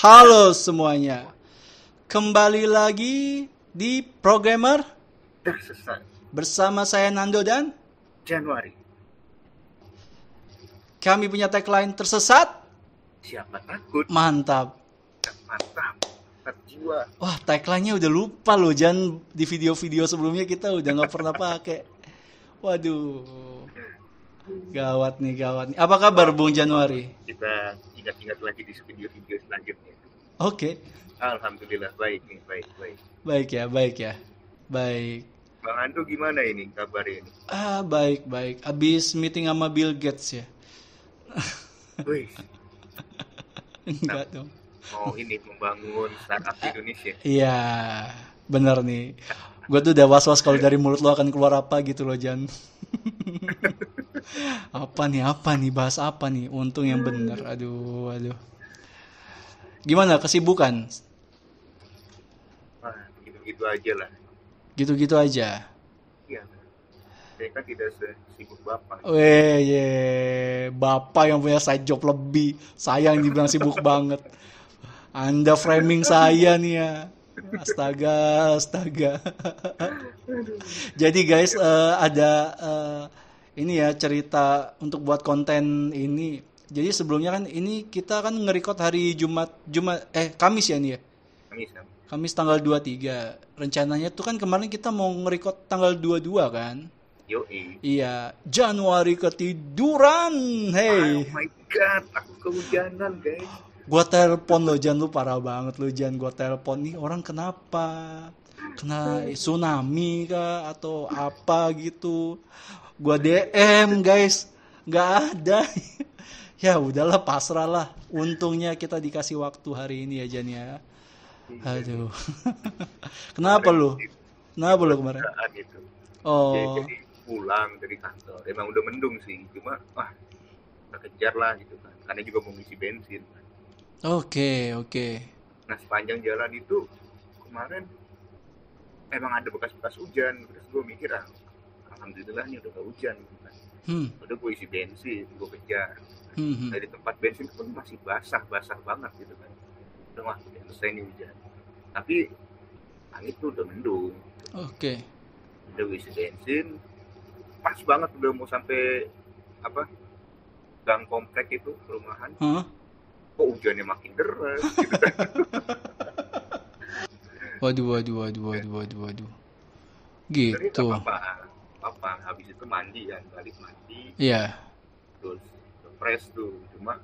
Halo semuanya. Kembali lagi di Programmer tersesat bersama saya Nando dan Januari. kami punya tagline tersesat. Siapa takut? Mantap. Mantap. Jiwa. Wah, tagline-nya udah lupa loh, Jan. Di video-video sebelumnya kita udah nggak pernah pakai. Waduh. Gawat nih, gawat nih. Apa kabar Bung Januari? Kita ingat-ingat lagi di video-video selanjutnya. Oke. Alhamdulillah baik nih, baik, baik. Baik ya, baik ya. Baik. Bang Ando gimana ini kabarnya ini? Ah, baik, baik. Abis meeting sama Bill Gates ya? Wih, Enggak dong. mau ini membangun startup di Indonesia. Iya, bener nih. Gue tuh udah was-was kalau dari mulut lo akan keluar apa gitu loh, Jan. apa nih, apa nih, bahas apa nih? Untung yang bener. Aduh, aduh. Gimana kesibukan? Wah, gitu-gitu aja lah. Gitu-gitu aja. Iya. Saya kan tidak sibuk bapak. Weh, ye, bapak yang punya side job lebih. Saya yang dibilang sibuk banget. Anda framing saya nih ya. Astaga, astaga. Jadi guys, eh, ada eh, ini ya cerita untuk buat konten ini. Jadi sebelumnya kan ini kita kan nge-record hari Jumat, Jumat eh Kamis ya nih ya. Kami sama. Kamis tanggal 23. Rencananya tuh kan kemarin kita mau nge-record tanggal 22 kan. Yoi. Iya, Januari ketiduran. Oh Hey, my god, aku kehujanan guys. gua telepon lo Jan lu parah banget lo Jan. Gua telepon nih orang kenapa? Kena tsunami kah atau apa gitu? Gua DM guys, nggak ada. ya udahlah pasrah lah. Untungnya kita dikasih waktu hari ini ya Jan ya. Aduh. Kenapa lu? Kenapa lu kemarin? Itu. Oh, Jadi pulang dari kantor. Emang udah mendung sih, cuma wah kita kejar lah gitu kan. Karena juga mau ngisi bensin. oke oke. Nah sepanjang jalan itu kemarin emang ada bekas-bekas hujan. Terus gue mikir ah, alhamdulillah nih udah gak hujan. Gitu kan. Hmm, Udah gue isi bensin, gue kejar. hmm, hmm. Dari tempat bensin pun masih basah-basah banget gitu kan. Udah udah selesai nih hujan. Tapi langit tuh udah mendung. Oke. Udah gue isi bensin, pas banget udah mau sampai apa gang komplek itu perumahan Hah? kok hujannya makin deras gitu kan Waduh, waduh, waduh, waduh, waduh, waduh. Gitu. nggak apa-apa apa habis itu mandi kan balik mandi Iya. terus fresh tuh cuma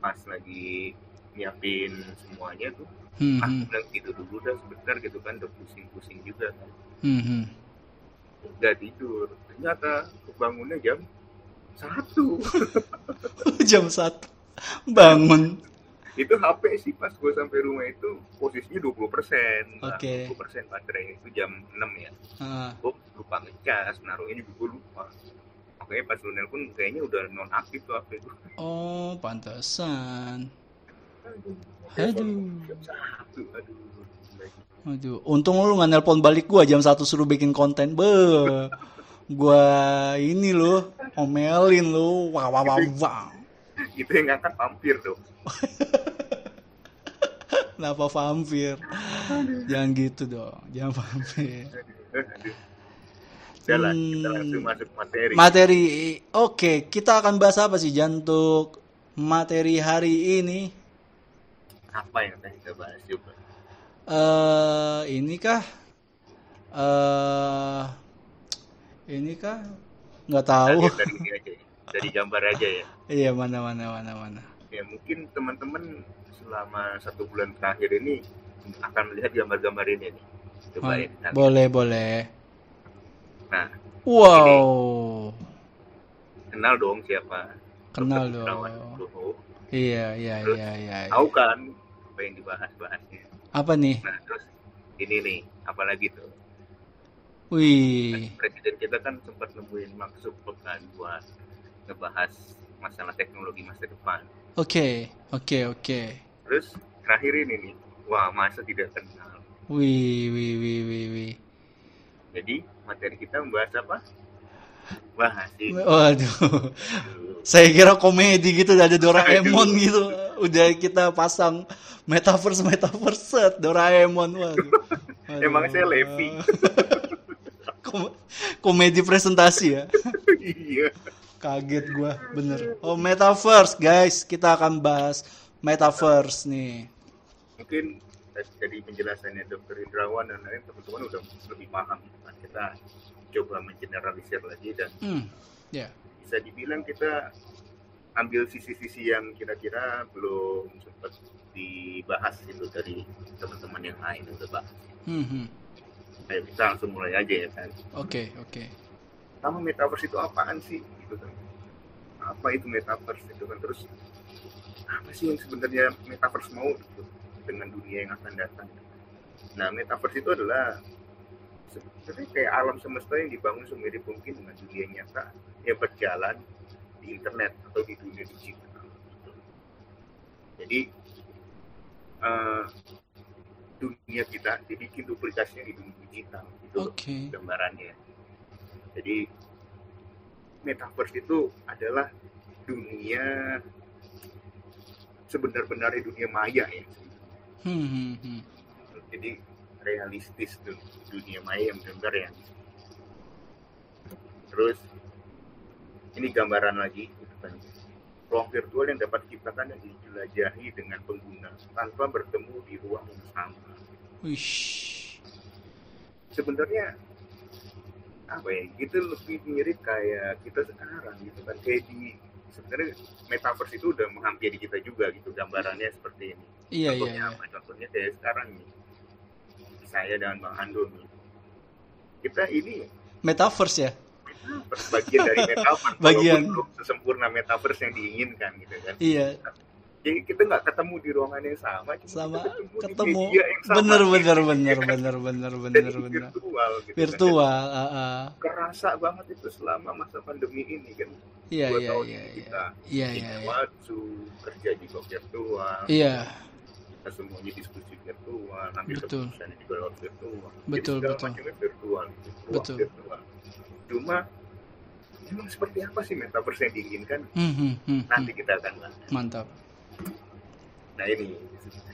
pas lagi nyiapin semuanya tuh Hmm, ah hmm, udah tidur dulu dah sebentar gitu kan udah pusing-pusing juga kan hmm, hmm. udah tidur ternyata kebangunnya jam satu Jam satu bangun. Itu HP sih pas gue sampai rumah itu posisinya 20 persen Oke. 20 persen baterai itu jam 6 ya Ah, gue lupa ngecas naruhnya juga gue lupa makanya pas lu nelpon kayaknya udah non aktif tuh HP gue oh, pantesan. aduh Aduh. aduh untung lu nggak nelpon balik gua jam satu suruh bikin konten. Be. Gua ini lo omelin lu. Wah, wah, wah, wah. Itu yang ngangkat vampir dong Kenapa vampir? Jangan gitu dong. Jangan vampir. Udah lah, kita Hmm. langsung masuk materi Materi, oke, kita akan bahas apa sih jantuk materi hari ini? apa yang tadi kita bahas coba Eh, ini kah? Eh, ini kah? Nggak tahu. dari ini aja ya dari gambar aja ya Iya mana mana mana mana. ya mungkin teman-teman selama satu bulan terakhir ini akan melihat gambar-gambar ini nih coba Oh, ya lihat. boleh boleh. nah Wow, kenal dong siapa kenal Dr. Dong. Iya iya iya iya. iya. tahu kan apa yang dibahas-bahasnya Apa nih? nah terus ini nih apalagi tuh Wih, presiden kita kan sempat nemuin maksud kan buat ngebahas masalah teknologi masa depan oke oke oke. terus terakhir ini nih wah masa tidak kenal Wih wih wih wih wih. jadi materi kita membahas apa bahas ini Waduh. Saya kira komedi gitu ada Doraemon gitu. udah kita pasang metaverse metaverse set Doraemon waduh. Waduh. Emang saya Levi. Kom- komedi presentasi ya iya kaget gua bener oh metaverse guys kita akan bahas metaverse nih mungkin dari penjelasannya dokter Indrawan dan lain teman-teman udah lebih paham kan kita coba mengeneralisir lagi dan hmm ya bisa dibilang kita ambil sisi-sisi yang kira-kira belum sempat dibahas gitu dari teman-teman yang lain udah bahas. hmm, hmm. Ayo kita langsung mulai aja ya kan. oke oke Pertama metaverse itu apaan sih? Gitu kan. Apa itu metaverse itu kan terus apa sih yang sebenarnya metaverse mau gitu, dengan dunia yang akan datang? Nah metaverse itu adalah sebenarnya kayak alam semesta yang dibangun semirip mungkin dengan dunia nyata yang berjalan di internet atau di dunia digital. Jadi eh, dunia kita dibikin duplikasinya di dunia digital itu oke gambarannya. Jadi metaverse itu adalah dunia sebenar-benarnya dunia maya ya. hmm, hmm, hmm. Jadi realistis tuh dunia maya yang benar ya. Terus ini gambaran lagi gitu kan. Ruang virtual yang dapat diciptakan dan dijelajahi dengan pengguna tanpa bertemu di ruang yang sama. Wish. sebenarnya apa ya itu lebih mirip kayak kita sekarang gitu kan. Kayak di sebenarnya metaverse itu udah menghampiri kita juga gitu gambarannya seperti ini. Iya iya contohnya iya. apa? Contohnya kayak sekarang nih. Saya dan bang Ando nih. Kita ini metaverse ya? Metaverse bagian dari metaverse. Bagian. belum sesempurna metaverse yang diinginkan gitu kan. Iya jadi kita nggak ketemu di ruangan yang sama sama ketemu, ketemu. sama bener gitu. bener bener bener bener dan bener itu bener. virtual gitu kan. virtual ah, ah. kerasa banget itu selama masa pandemi ini kan. Iya iya iya iya. kita iya di iya iya. waktu kerja juga virtual iya. Kita semuanya diskusi virtual ambil Betul. juga lewat virtual. Betul, Jadi betul. virtual ruang Betul. virtual. Cuma emang seperti apa sih metaverse yang diinginkan? Hmm, hmm, hmm, nanti kita akan bahas. Mantap nah ini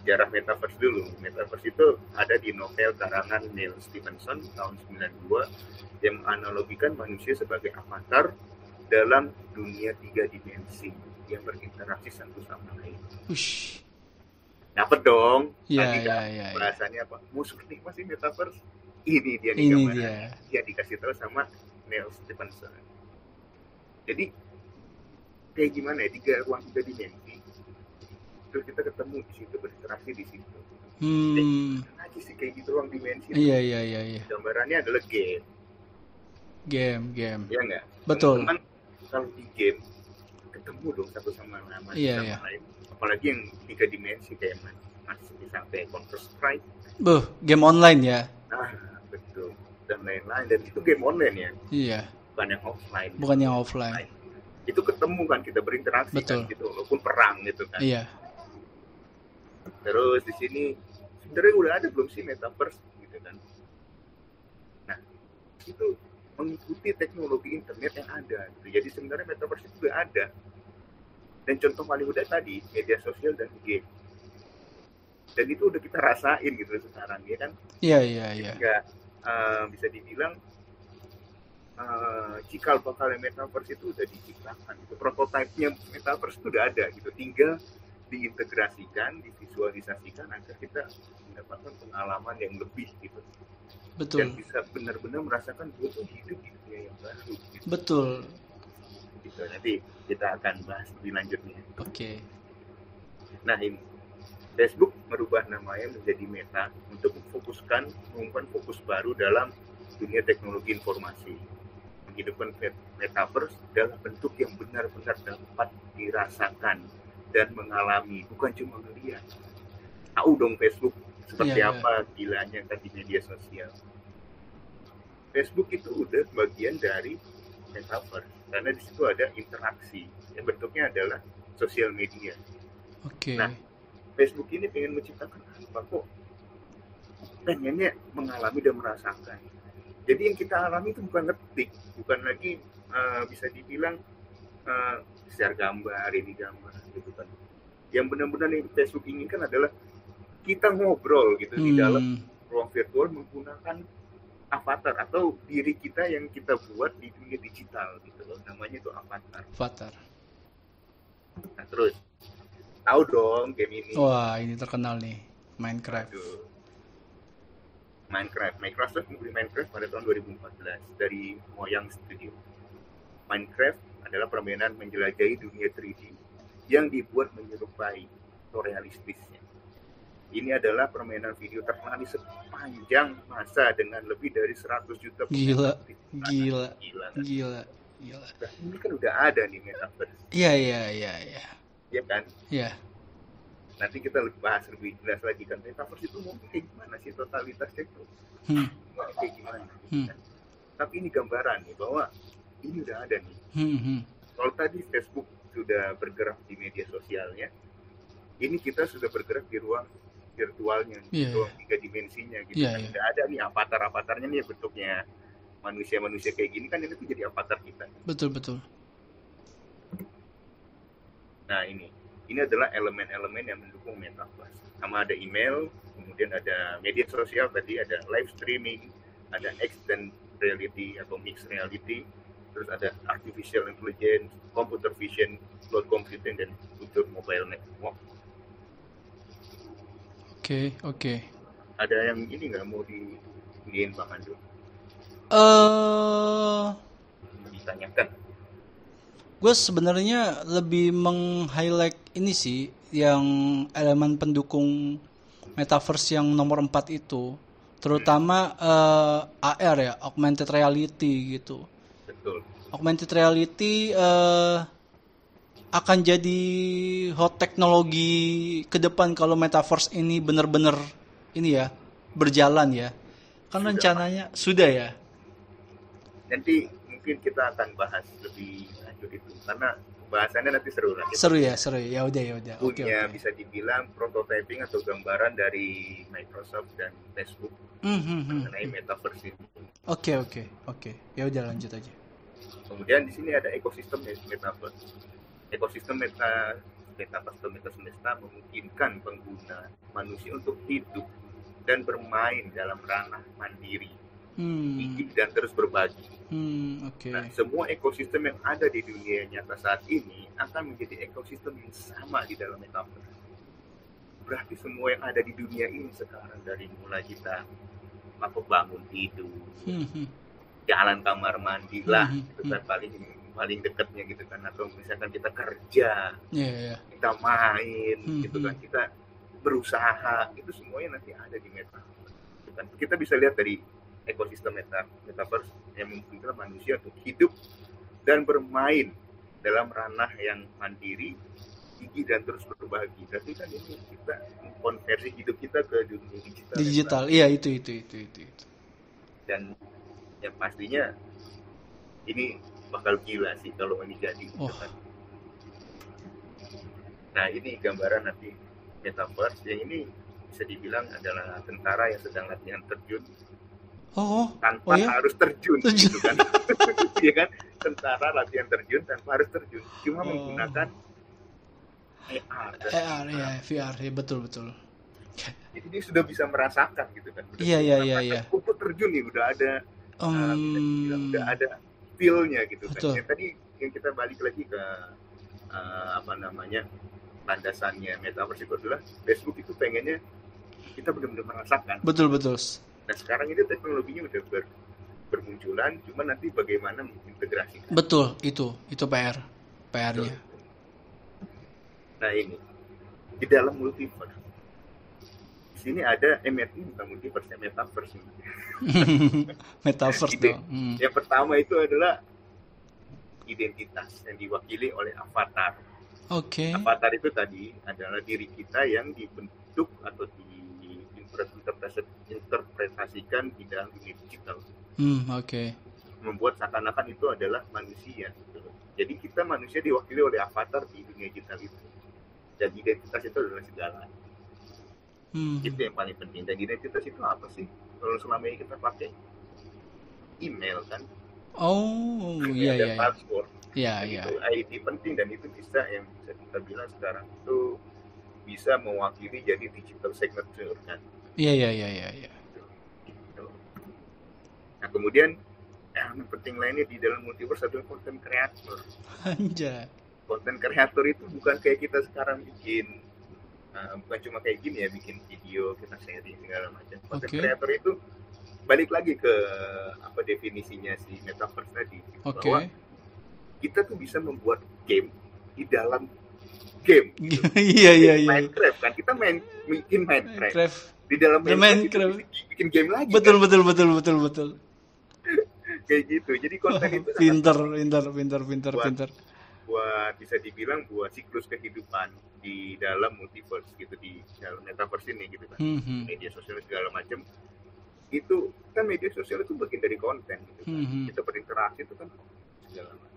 sejarah metaverse dulu metaverse itu ada di novel karangan Neil Stephenson tahun 92 yang menganalogikan manusia sebagai avatar dalam dunia tiga dimensi yang berinteraksi satu sama lain Ush. Dapet dong. Iya, iya, kan iya, iya. Bahasannya apa? Musuh nih masih metaverse. Ini dia nih Ini dia. Dia dikasih tahu sama Neil Stephenson. Jadi kayak gimana ya? Tiga ruang tiga dimensi. Terus kita ketemu di situ berinteraksi di situ. Hmm. Aja sih kayak gitu ruang dimensi. Iya, iya, iya, iya. Gambarannya adalah game, Game, game. ya nggak? Betul. Teman-teman kalau di game ketemu dong satu sama sama Iya, sama iya. lain. Apalagi yang tiga dimensi kayak mas masih bisa sampai Counter Strike Buh, game online ya. Ah, betul. Dan lain-lain. Dan itu game online ya, Iya, bukan yang offline. bukan yang offline. Itu ketemu kan, kita berinteraksi Betul. kan gitu, walaupun perang gitu kan. Iya. Terus di sini sebenarnya udah ada belum sih metaverse gitu kan. Nah, itu mengikuti teknologi internet yang ada. Gitu. Jadi sebenarnya metaverse itu udah ada. Dan contoh paling mudah tadi media sosial dan game. Dan itu udah kita rasain gitu sekarang ya kan. Iya, iya, iya. nggak eh, bisa dibilang eh, cikal bakal metaverse itu udah diciptakan gitu prototipenya metaverse itu udah ada gitu tinggal diintegrasikan divisualisasikan agar kita mendapatkan pengalaman yang lebih gitu dan Betul. bisa benar-benar merasakan gue tuh hidup di dunia yang baru gitu. Betul. gitu nanti kita akan bahas lebih lanjutnya Oke. Nah ini Facebook merubah namanya menjadi Meta untuk memfokuskan mengumumkan fokus baru dalam dunia teknologi informasi. Menghidupkan met- metaverse dalam bentuk yang benar-benar dapat dirasakan dan mengalami, bukan cuma melihat. Tahu dong Facebook seperti Iya, iya. apa gilanya kan di media sosial. Facebook itu udah bagian dari metaverse karena di situ ada interaksi yang bentuknya adalah sosial media. Oke. Nah, Facebook ini pengen menciptakan apa kok? Pengennya mengalami dan merasakan. Jadi yang kita alami itu bukan ngetik, bukan lagi eh, bisa dibilang eh, share gambar, ini gambar, gitu kan. yang benar-benar yang Facebook inginkan adalah kita ngobrol gitu di dalam Hmm. ruang virtual menggunakan avatar atau diri kita yang kita buat di dunia digital gitu loh namanya itu avatar Avatar. nah terus tahu dong game ini Wah, ini terkenal nih. Minecraft. Aduh. Minecraft Microsoft membeli Minecraft pada tahun 2014 dari Mojang Studio Minecraft adalah permainan menjelajahi dunia 3D yang dibuat menyerupai realistisnya ini adalah permainan video terkenal di sepanjang masa dengan lebih dari 100 juta Gila, gila, gila kan? gila, gila. Nah, ini kan udah ada nih metaverse Iya, iya, iya, iya. ya kan Iya. nanti kita lebih bahas lebih jelas lagi kan metaverse itu mau kayak gimana sih totalitasnya itu Hmm, kayak gimana Hmm. kan? tapi ini gambaran nih bahwa ini udah ada nih hmm, hmm. kalau tadi Facebook sudah bergerak di media sosialnya ini kita sudah bergerak di ruang virtualnya Iya, ruang tiga dimensinya gitu Iya, kan iya. udah ada nih avatar-avatarnya nih bentuknya manusia-manusia kayak gini kan ini tuh jadi avatar kita Betul, betul. Nah ini, ini adalah elemen-elemen yang mendukung metaverse. Sama ada email, kemudian ada media sosial tadi, ada live streaming, ada extended reality atau mixed reality, terus ada artificial intelligence, computer vision, cloud computing, dan unsur mobile network. Oke, oke. Ada yang ini nggak mau di iniin Bang Andrew? Eh, Ditanyakan. gue sebenarnya lebih meng-highlight ini sih yang elemen pendukung metaverse yang nomor 4 itu, terutama eh, AR ya, augmented reality gitu. Betul. Augmented reality eh, akan jadi hot teknologi ke depan kalau metaverse ini benar-benar ini ya berjalan ya. Kan Sudah. rencananya sudah ya. Nanti mungkin kita akan bahas lebih lanjut itu, karena bahasannya nanti seru lah. Seru ya, seru ya. Ya udah ya udah. Oke punya oke. bisa dibilang prototyping atau gambaran dari Microsoft dan Facebook Hmm, hmm, hmm. mengenai metaverse ini. Oke oke oke. Ya udah lanjut aja. Kemudian di sini ada ekosistem metaverse. Ekosistem meta metaverse atau meta semesta memungkinkan pengguna manusia untuk hidup dan bermain dalam ranah mandiri, Hmm. gigih dan terus berbagi. Hmm, oke. Nah, semua ekosistem yang ada di dunia nyata saat ini akan menjadi ekosistem yang sama di dalam metaverse. Berarti semua yang ada di dunia ini sekarang dari mulai kita apa bangun tidur, Hmm, hmm. Jalan kamar mandi lah, Mhm, itu kan paling paling dekatnya gitu kan atau misalkan kita kerja, Iya iya. kita main, Mhm. gitu kan kita berusaha, itu semuanya nanti ada di metaverse. Gitu kan. Kita bisa lihat dari ekosistem meta metaverse yang memungkinkan manusia untuk hidup dan bermain dalam ranah yang mandiri, gigih dan terus berbagi. Berarti kan ini kita konversi hidup kita ke dunia digital. Digital. Iya itu itu itu itu. itu. Dan yang pastinya ini bakal gila sih kalau ini jadi. gitu Oh. kan. Nah ini gambaran nanti metaverse yang ini bisa dibilang adalah tentara yang sedang latihan terjun Oh, oh, tanpa Oh ya? harus terjun, Terjun. gitu kan? Iya kan? Tentara latihan terjun tanpa harus terjun, cuma Oh. menggunakan AR. AR ya, VR ya betul betul. Jadi dia sudah bisa merasakan gitu kan. Udah Iya, iya, iya, iya. "Oh, gua terjun nih, udah ada uh, Um, udah ada feel-nya gitu kan. Betul. Yang tadi yang kita balik lagi ke uh, apa namanya landasannya metaverse itu adalah Facebook itu pengennya kita benar-benar merasakan. betul betul. Nah sekarang ini teknologinya udah ber, bermunculan, cuma nanti bagaimana mengintegrasikan. Betul itu itu PR PR-nya. Nah ini di dalam multiverse. Di sini ada eh, met- bukan multiverse, ya, metaverse. Metaverse. Hmm. Yang pertama itu adalah identitas yang diwakili oleh avatar. Oke. Avatar itu tadi adalah diri kita yang dibentuk atau diinterpretasikan di dalam dunia digital. Hmm, oke. Membuat seakan-akan itu adalah manusia. Gitu. Jadi kita manusia diwakili oleh avatar di dunia digital itu. Dan identitas itu adalah segala. Hmm. Itu yang paling penting. Dan identitas itu apa sih? Kalau selama ini kita pakai email kan, Oh, iya ada iya. iya. password. Iya iya. itu ID penting dan itu bisa yang bisa kita bilang sekarang itu bisa mewakili jadi digital signature kan. Iya iya iya iya. Gitu. Nah kemudian yang penting lainnya di dalam multiverse adalah content creator. Anjay. Content creator itu bukan kayak kita sekarang bikin uh, bukan cuma kayak gini ya bikin video kita sharing segala macam. Content Oke. creator itu balik lagi ke apa definisinya si metaverse tadi Oke. bahwa kita tuh bisa membuat game di dalam game. gitu. Iya iya iya. Minecraft kan kita main bikin Minecraft Minecraft. di dalam Minecraft, Minecraft. bikin game lagi Betul kan? betul betul betul betul. kayak gitu jadi konten itu Pinter pinter pinter pinter pinter. Buat bisa dibilang buat siklus kehidupan di dalam multiverse gitu di dalam metaverse ini gitu kan Hmm, hmm. media sosial segala macam itu kan media sosial itu bagian dari konten gitu kan. Hmm, hmm. kita berinteraksi itu kan segala macam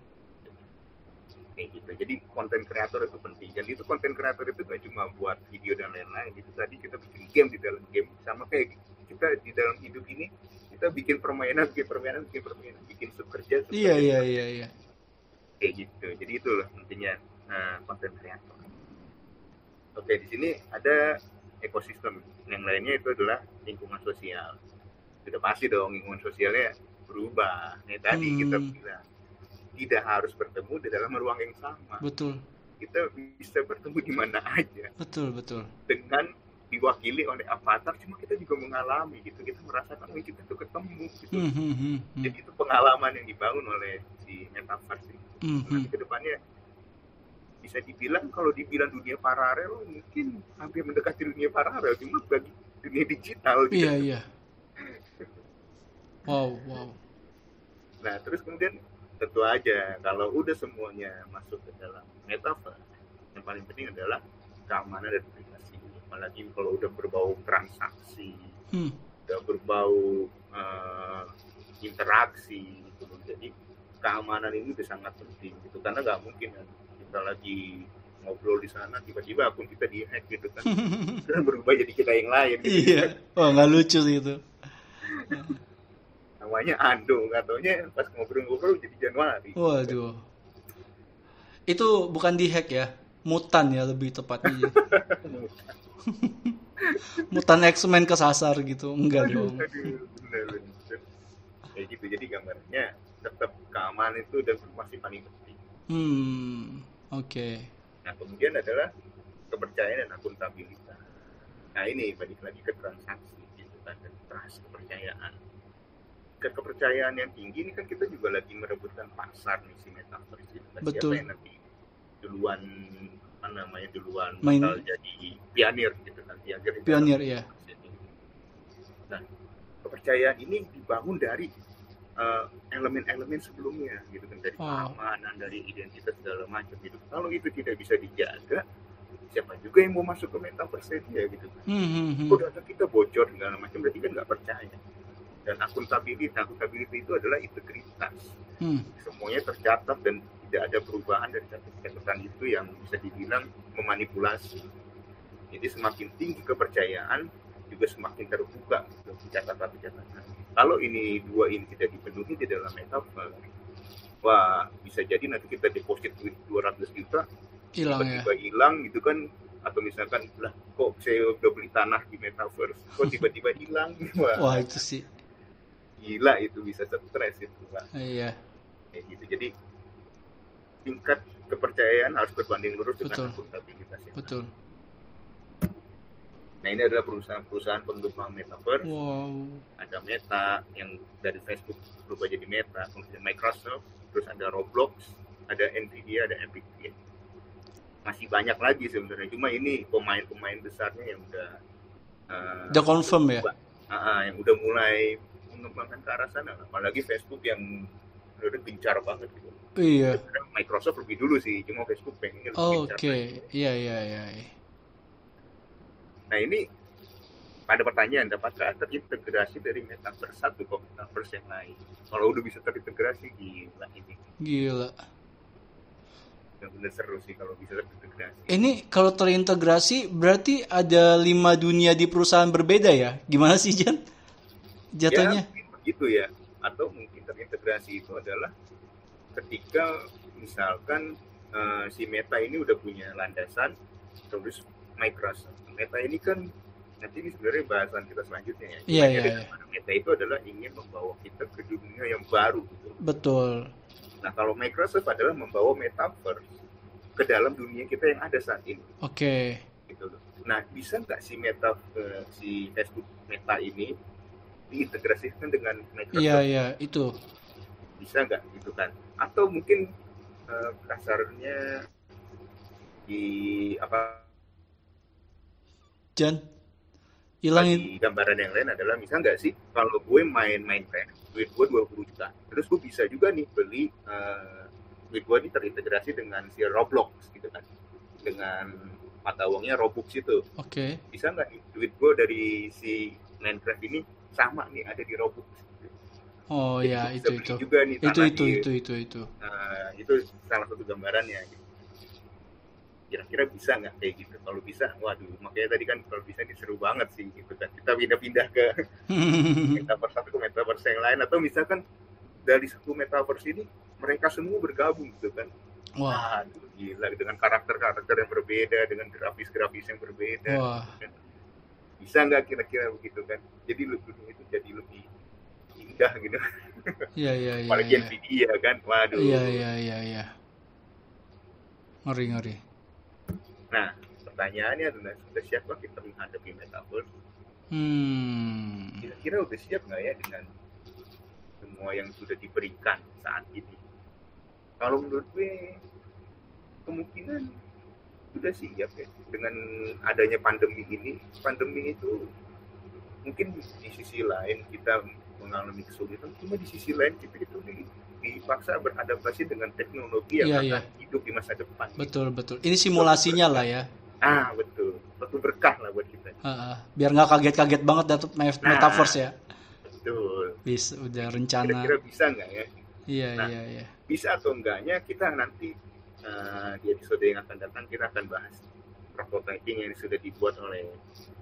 kayak gitu jadi konten kreator itu penting dan itu konten kreator itu gak cuma buat video dan lain-lain itu tadi kita bikin game di dalam game sama kayak kita di dalam hidup ini kita bikin permainan bikin permainan bikin permainan bikin sub kerja Iya iya iya iya. Kayak gitu. Jadi itulah intinya. Nah, konten kreator. Oke di sini ada ekosistem. Yang lainnya itu adalah lingkungan sosial. Sudah pasti dong lingkungan sosialnya berubah. Nih tadi Hmm. kita bilang tidak harus bertemu di dalam ruang yang sama. Betul. Kita bisa bertemu di mana aja. Betul betul. dengan diwakili oleh avatar cuma kita juga mengalami gitu. Kita merasakan oh, kita tuh ketemu? Gitu. Hmm, hmm, hmm, hmm. jadi itu pengalaman yang dibangun oleh si metaverse ini Hmm, hmm. nanti ke depannya bisa dibilang kalau dibilang dunia paralel mungkin hampir mendekati dunia paralel cuma bagi dunia digital gitu. Iya iya. Wow wow. Nah terus kemudian tentu aja kalau udah semuanya masuk ke dalam metaverse yang paling penting adalah keamanan dan privasi apalagi kalau udah berbau transaksi Hmm. udah berbau eh, interaksi gitu jadi keamanan ini udah sangat penting gitu karena nggak mungkin kan kita lagi ngobrol di sana tiba-tiba akun kita di hack gitu kan dan berubah jadi kita yang lain gitu. iya. Wah nggak lucu sih itu. namanya Ando nggak taunya pas ngobrol-ngobrol jadi Januari Waduh. Itu bukan di hack ya, mutan ya lebih tepatnya. mutan X-Men kesasar gitu, enggak dong. Kayak gitu jadi gambarnya tetap keamanan itu udah masih paling penting Hmm, oke. Nah, kemudian adalah kepercayaan dan akuntabilitas. Nah, ini balik lagi ke transaksi gitu kan, dan trust, kepercayaan. Ke kepercayaan yang tinggi ini kan kita juga lagi merebutkan pasar nih si metaverse itu. Betul. Siapa yang nanti duluan apa namanya duluan Main- bakal jadi pionir gitu kan, pionir. Pionir, ini. Nah, kepercayaan ini dibangun dari eh, elemen-elemen sebelumnya gitu kan dari Wow. keamanan dari identitas segala macam gitu. Kalau itu tidak bisa dijaga siapa juga yang mau masuk ke metaverse dia gitu. Kan Hmm, hmm, hmm. oh data kita bocor segala macam. Berarti kan nggak percaya. Dan akuntabilitas akuntabilitas itu adalah integritas. Hmm, semuanya tercatat dan tidak ada perubahan dari catatan itu yang bisa dibilang memanipulasi. Jadi semakin tinggi kepercayaan juga semakin terbuka untuk catatan-catatan kalau ini dua ini tidak dipenuhi di dalam metaverse wah bisa jadi nanti kita deposit duit 200 juta hilang ya. tiba-tiba hilang gitu kan atau misalkan lah kok saya udah beli tanah di metaverse kok tiba-tiba hilang wah Wah itu sih. gila itu bisa stres itu Pak. Iya, kayak gitu jadi tingkat kepercayaan harus berbanding lurus dengan akuntabilitas yang betul. Nah ini adalah perusahaan-perusahaan pengembang metaverse Wow. ada Meta yang dari Facebook berubah jadi Meta kemudian Microsoft terus ada Roblox ada Nvidia ada Epic Games masih banyak lagi sebenarnya cuma ini pemain-pemain besarnya yang udah eh, Udah confirm ya? Ah, yang udah mulai mengembangkan ke arah sana apalagi Facebook yang udah gencar banget gitu Iya. Microsoft lebih dulu sih cuma Facebook pengennya lebih Oke, gencar iya iya iya. Nah ini pada pertanyaan dapatkah terintegrasi dari metaverse satu ke metaverse yang lain kalau udah bisa terintegrasi gila ini Gila. benar-benar seru sih kalau bisa terintegrasi Ini kalau terintegrasi berarti ada lima dunia di perusahaan berbeda ya? Gimana sih Jan? Jatuhnya? Ya, begitu ya. Atau mungkin terintegrasi itu adalah ketika misalkan eh, si Meta ini udah punya landasan, terus Microsoft. Meta ini kan nanti ini sebenarnya bahasan kita selanjutnya ya. Iya, iya, dengan Meta itu adalah ingin membawa kita ke dunia yang baru gitu. Betul. Nah kalau Microsoft adalah membawa metaverse ke dalam dunia kita yang ada saat ini Oke. gitu loh. Nah bisa nggak si Meta eh, si Facebook Meta ini diintegrasikan dengan Microsoft? Iya, iya, itu. Bisa nggak gitu kan? Atau mungkin eh, kasarnya di apa Jan. Hilangin. di gambaran yang lain adalah misal nggak sih kalau gue main Minecraft duit gue 20 juta terus gue bisa juga nih beli eh, duit gue ini terintegrasi dengan si Roblox gitu kan dengan mata uangnya Robux itu Oke. bisa nggak nih duit gue dari si Minecraft ini sama nih ada di Robux Oh Jadi ya, gue bisa itu beli itu. juga nih Itu tanah itu di- itu itu itu. Nah, itu salah satu gambarannya gitu. Kira-kira bisa nggak kayak gitu kalau bisa waduh makanya tadi kan kalau bisa ini seru banget sih gitu kan kita pindah-pindah ke metaverse satu ke metaverse yang lain atau misalkan dari satu metaverse ini mereka semua bergabung gitu kan Wah, Waduh, gila dengan karakter-karakter yang berbeda dengan grafis-grafis yang berbeda wah. bisa nggak kira-kira begitu kan jadi lebih itu jadi lebih indah gitu Iya iya iya. apalagi Iya Nvidia kan waduh iya iya iya. iya. Ngeri ngeri. Nah pertanyaannya adalah sudah siapkah kita menghadapi metaverse Hmm. kira-kira udah siap nggak ya dengan semua yang sudah diberikan saat ini? Kalau menurut gue kemungkinan sudah siap ya dengan adanya pandemi ini. Pandemi itu mungkin di sisi lain kita mengalami kesulitan, cuma di sisi lain kita itu di- dipaksa beradaptasi dengan teknologi yang Iya, akan hidup di masa depan. Betul betul. Ini simulasinya lah ya. Ah betul, suatu berkah lah buat kita. Heeh. biar nggak kaget-kaget banget dapat me- Nah. metaverse ya. Betul. Bisa udah rencana. Kira-kira bisa nggak ya? Iya Nah. iya iya. bisa atau enggaknya kita nanti eh, di episode yang akan datang kita akan bahas prototyping yang sudah dibuat oleh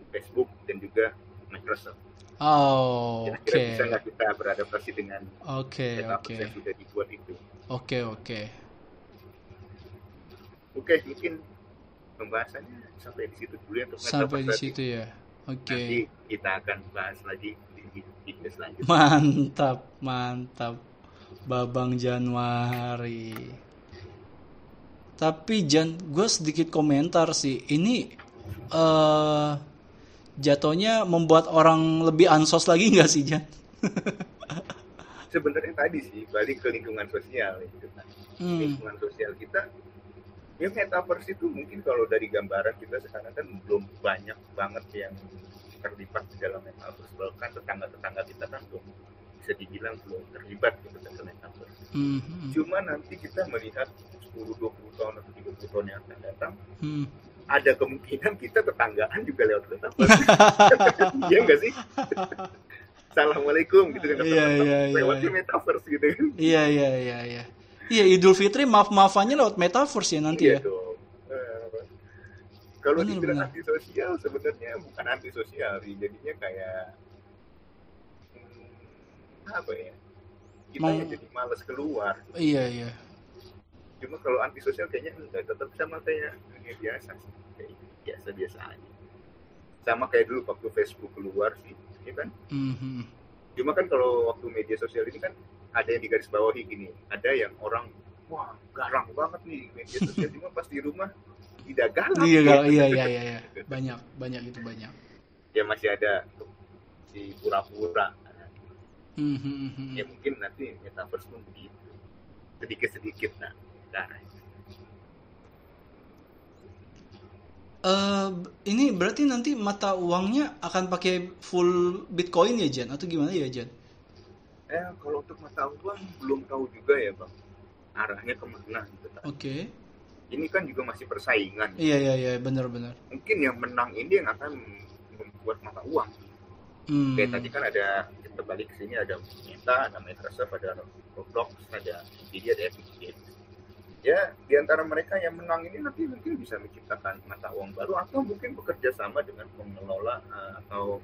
Facebook dan juga Microsoft. Oh, oke. Kira-kira bisa nggak kita beradaptasi dengan Oke, metaverse oke. yang sudah dibuat itu? Oke, oke. Oke, mungkin pembahasannya sampai di situ dulu ya untuk Sampai di situ ya. Oke. Nanti kita akan bahas lagi di video selanjutnya. Mantap, mantap. Babang Januari. Tapi Jan, gue sedikit komentar sih. Ini eh jatuhnya membuat orang lebih ansos lagi nggak sih Jan? Sebenarnya tadi sih balik ke lingkungan sosial gitu kan. Hmm, lingkungan sosial kita ya metaverse itu mungkin kalau dari gambaran kita sekarang kan belum banyak banget yang terlibat di dalam metaverse bahkan tetangga-tetangga kita kan belum bisa dibilang belum terlibat gitu dalam metaverse hmm, hmm, cuma nanti kita melihat 10-20 tahun atau 30 tahun yang akan datang hmm. Ada kemungkinan kita tetanggaan juga lewat metaverse iya nggak sih Assalamualaikum gitu kan Iya, iya, iya. lewatnya metaverse gitu kan Iya, iya, iya, iya. Iya, Idul Fitri maaf-maafannya lewat metaverse ya nanti Iya ya. dong. Eh, kalau dibilang antisosial sebenarnya bukan antisosial sih, jadinya kayak hmm, apa ya? Kita Mau- jadi males keluar. Iya, iya. Cuma kalau antisosial kayaknya enggak tetap sama kayak dunia biasa sih. Kayak biasa-biasa aja. Sama kayak dulu waktu Facebook keluar sih, ya kan? Hmm, hmm. Cuma kan kalau waktu media sosial ini kan ada yang di garis bawahi gini, ada yang orang wah garang banget nih media sosial cuma pas di rumah tidak galak. Iya, gitu. iya, iya, iya, iya. Banyak, banyak itu banyak. Ya masih ada tuh, si pura-pura. Hmm, hmm, hmm. Ya mungkin nanti metaverse pun begitu. Sedikit-sedikit nah. Nah, Eh, ini berarti nanti mata uangnya akan pakai full Bitcoin ya Jan atau gimana ya Jan? eh kalau untuk mata uang belum tahu juga ya bang arahnya ke mana gitu. Oke. Ini kan juga masih persaingan. Iya iya iya benar-benar. Mungkin yang menang ini yang akan membuat mata uang. Hmm. Kayak tadi kan ada kita balik ke sini ada Meta, ada Microsoft, ada Roblox, ada Nvidia, ada Epic Games. Ya, di antara mereka yang menang ini nanti mungkin bisa menciptakan mata uang baru atau mungkin bekerja sama dengan pengelola eh, atau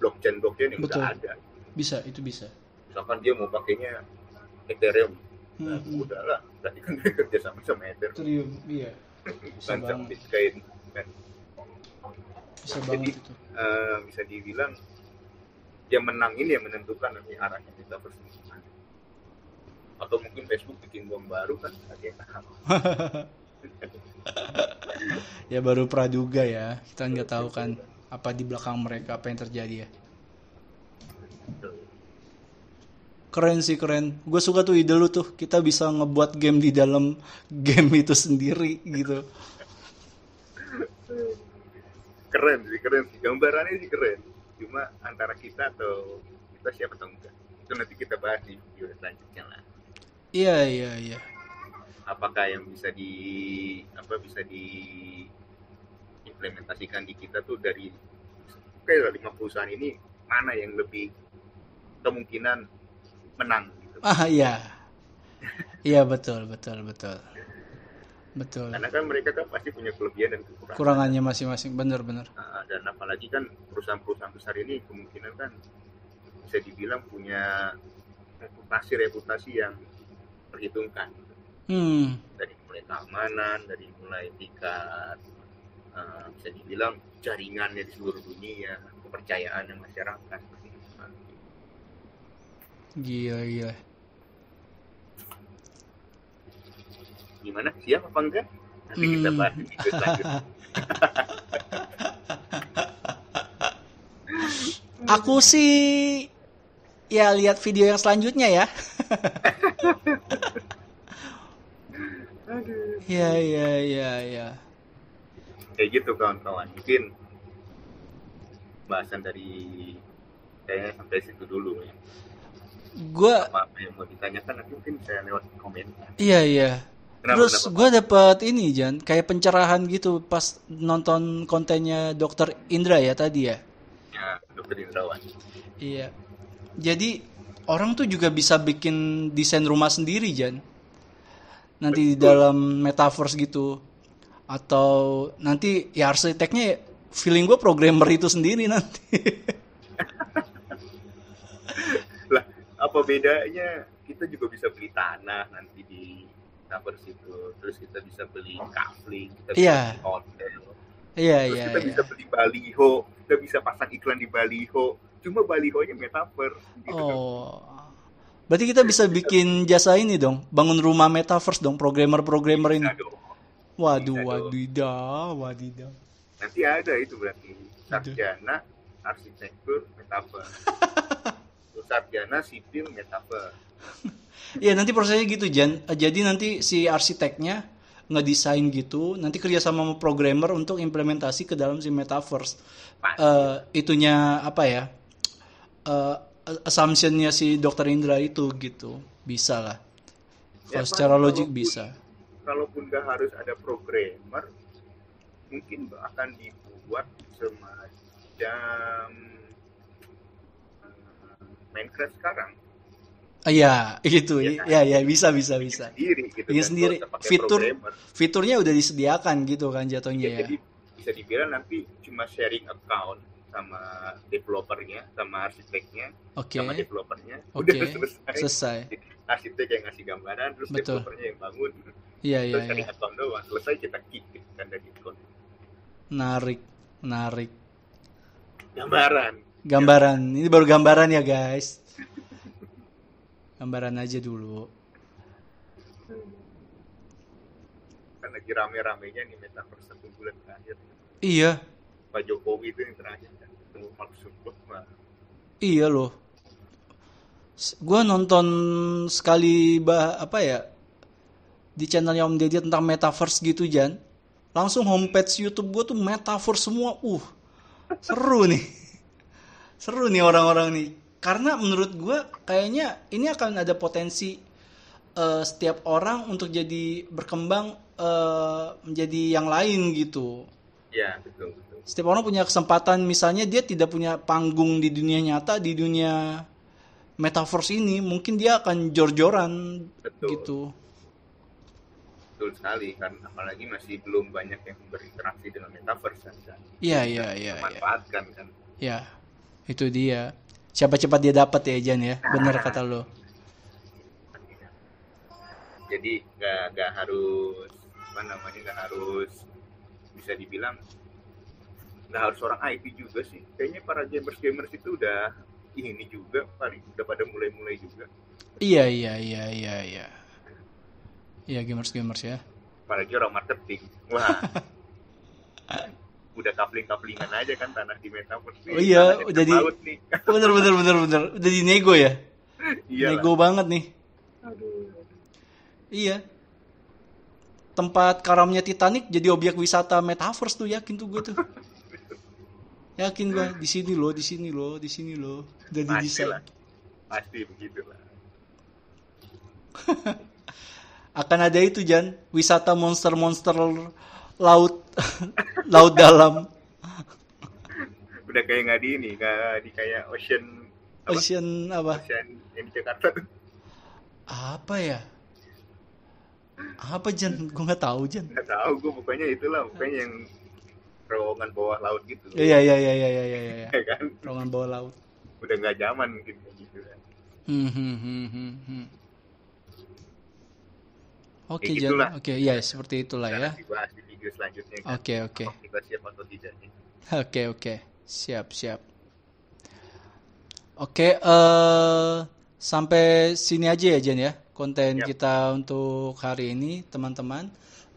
blockchain-blockchain yang Betul. sudah ada. Bisa itu bisa. Misalkan dia mau pakainya Ethereum, nah, Hmm, hmm. udahlah, berarti kan dia kerja sama sama Ethereum, Trium, iya. bukan Bisa sama banget. Bitcoin. Kan. bisa Jadi, banget itu eh, bisa dibilang yang menang ini yang menentukan nanti arahnya ini ke mana. Atau mungkin Facebook bikin bom baru kan ada yang tahu. ya baru praduga ya kita nggak tahu kan apa di belakang mereka apa yang terjadi ya keren sih keren gue suka tuh ide lu tuh kita bisa ngebuat game di dalam game itu sendiri gitu Keren sih, keren sih. Gambarannya sih keren. Cuma antara kita atau kita siapa tahu enggak. Itu nanti kita bahas di video selanjutnya lah. Iya iya iya. Apakah yang bisa di apa bisa di implementasikan di kita tuh dari kayak lima perusahaan ini mana yang lebih kemungkinan menang gitu. ah iya. Iya betul betul betul. Betul. Karena kan mereka kan pasti punya kelebihan dan kekurangan. kurangannya masing-masing. Bener-bener Nah, dan apalagi kan perusahaan-perusahaan besar ini kemungkinan kan bisa dibilang punya reputasi-reputasi yang perhitungkan hmm dari mulai keamanan, dari mulai tingkat eh, bisa dibilang jaringannya di seluruh dunia, kepercayaannya masyarakat. gila gila Gimana? Siap apa enggak? Nanti kita Hmm. bahas di video selanjutnya. aku sih ya lihat video yang selanjutnya ya ya ya ya ya Kayak gitu kawan-kawan. Mungkin bahasan dari kayaknya sampai situ dulu ya. gue Apa, apa yang mau ditanyakan nanti mungkin saya lewat komen. iya iya Kenapa, Terus gue dapet ini Jan, kayak pencerahan gitu pas nonton kontennya Dokter Indra ya tadi ya. Ya, dokter Indrawan. Iya. Jadi orang tuh juga bisa bikin desain rumah sendiri Jan. Nanti di dalam metaverse gitu. Atau nanti ya arsiteknya feeling gue programmer itu sendiri nanti. Lah, apa bedanya? Kita juga bisa beli tanah nanti di metaverse itu. Terus kita bisa beli kafling, kita bisa Iya. beli hotel. Iya Terus iya kita iya. bisa beli baliho, kita bisa pasang iklan di baliho. Cuma balihonya metaverse gitu kan. Berarti kita bisa bikin jasa ini dong, bangun rumah metaverse dong, programmer-programmer ini. Waduh, wadidaw, wadidaw. Nanti ada itu berarti sarjana arsitektur metaverse. Sarjana sipil metaverse. Iya nanti prosesnya gitu Jan. Jadi nanti si arsiteknya ngedesain gitu, nanti kerja sama sama programmer untuk implementasi ke dalam si metaverse. Eh itunya apa ya? Eh assumptionnya si Dokter Indra itu gitu, bisa lah. Kalau Ya, secara logik bisa. kalaupun nggak harus ada programmer, mungkin akan dibuat semacam eh, Minecraft sekarang Ah, Iya, itu. Iya kan? Ya, ya bisa, bisa, bisa. sendiri gitu Iya kan, sendiri. Fitur programmer. fiturnya udah disediakan gitu kan jatuhnya Ya, ya. jadi bisa dibilang nanti cuma sharing account sama developernya, sama arsiteknya, Oke. sama developernya, Oke. udah selesai. Selesai. Arsitek yang ngasih gambaran, terus Betul. developernya yang bangun, Iya, iya, terus iya. account doang, selesai kita kick gitu kan dari account. Menarik, menarik. Gambaran. Gambaran. Ini baru gambaran ya, guys. Gambaran aja dulu. Kan lagi rame-ramenya nih metaverse satu bulan terakhir. Iya, Pak Jokowi itu yang terakhir kan Mark Zuckerberg. iya loh. Gua nonton sekali bah apa ya di channelnya Om Deddy tentang metaverse gitu Jan. Langsung homepage YouTube gua tuh metaverse semua. Uh, seru nih. Seru nih orang-orang nih. Karena menurut gua kayaknya ini akan ada potensi eh, setiap orang untuk jadi berkembang eh, menjadi yang lain gitu. Ya betul. Setiap orang punya kesempatan, misalnya dia tidak punya panggung di dunia nyata, di dunia metaverse ini, mungkin dia akan jor-joran Betul. gitu. Betul sekali kan apalagi masih belum banyak yang berinteraksi dengan metaverse kan. kan. Iya, iya, iya, iya. Memanfaatkan kan. Ya, itu dia. Siapa cepat dia dapat ya, Jan ya. Bener kata lo. Jadi nggak nggak harus apa namanya nggak harus bisa dibilang nggak harus orang IT juga sih kayaknya para gamers gamers itu udah ini juga paling udah pada mulai-mulai juga Iya iya iya iya iya. Iya gamers gamers ya. apalagi orang marketing wah udah kapling kaplingan aja kan tanah di metaverse nih, Oh iya, tanah di udah di- laut nih Bener bener bener bener. Udah di nego ya. iya lah. nego banget nih. Aduh. Iya. Tempat karamnya Titanic jadi objek wisata metaverse tuh yakin tuh gue tuh. Yakin gue di sini loh, di sini loh, di sini loh. Udah didesain. pasti begitu lah Akan ada itu Jan, wisata monster-monster laut laut dalam. udah kayak nggak di ini nggak di kayak ocean apa Ocean apa? ocean yang di Jakarta Apa ya? Apa Jan? Gue nggak tahu Jan. nggak tahu gue pokoknya itulah pokoknya yang terowongan bawah laut gitu Iya iya iya iya iya iya. iya. ya kan Ruangan bawah laut. udah nggak zaman mungkin gitu kan Hmm, hmm, hmm, hmm, hmm. Oke Ya Jan, gitulah. oke ya seperti itulah ya. Nanti dibahas di video selanjutnya kan Oke oke Apakah kita siap atau tidak nih oke oke siap siap. Oke eh sampai sini aja ya Jan ya konten Yap. kita untuk hari ini teman-teman.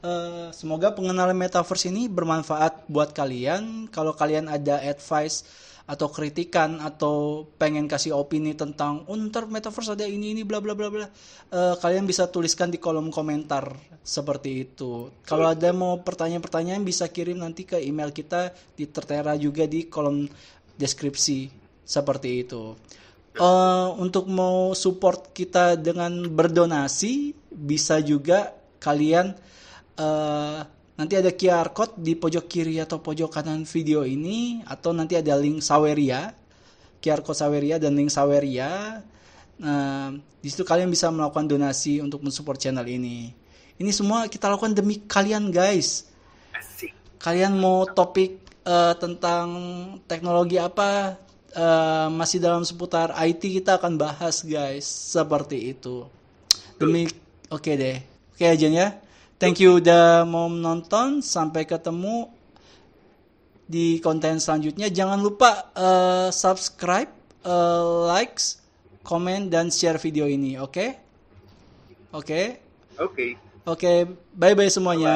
Eh, semoga pengenalan metaverse ini bermanfaat buat kalian. Kalau kalian ada advice atau kritikan atau pengen kasih opini tentang oh metaverse ada ini ini bla bla bla bla Eh, kalian bisa tuliskan di kolom komentar seperti itu kalau ada mau pertanyaan-pertanyaan bisa kirim nanti ke email kita di tertera juga di kolom deskripsi seperti itu Eh, untuk mau support kita dengan berdonasi bisa juga kalian eh, nanti ada QR code di pojok kiri atau pojok kanan video ini atau nanti ada link Saweria QR code Saweria dan link Saweria. Nah di situ kalian bisa melakukan donasi untuk mensupport channel ini. Ini semua kita lakukan demi kalian guys. Kalian mau topik eh, tentang teknologi apa eh, masih dalam seputar IT kita akan bahas guys seperti itu. Demi oke deh. Oke aja ya thank you udah mau menonton. Sampai ketemu di konten selanjutnya. Jangan lupa eh, subscribe eh, likes komen dan share video ini oke? Oke? Oke. Oke bye bye semuanya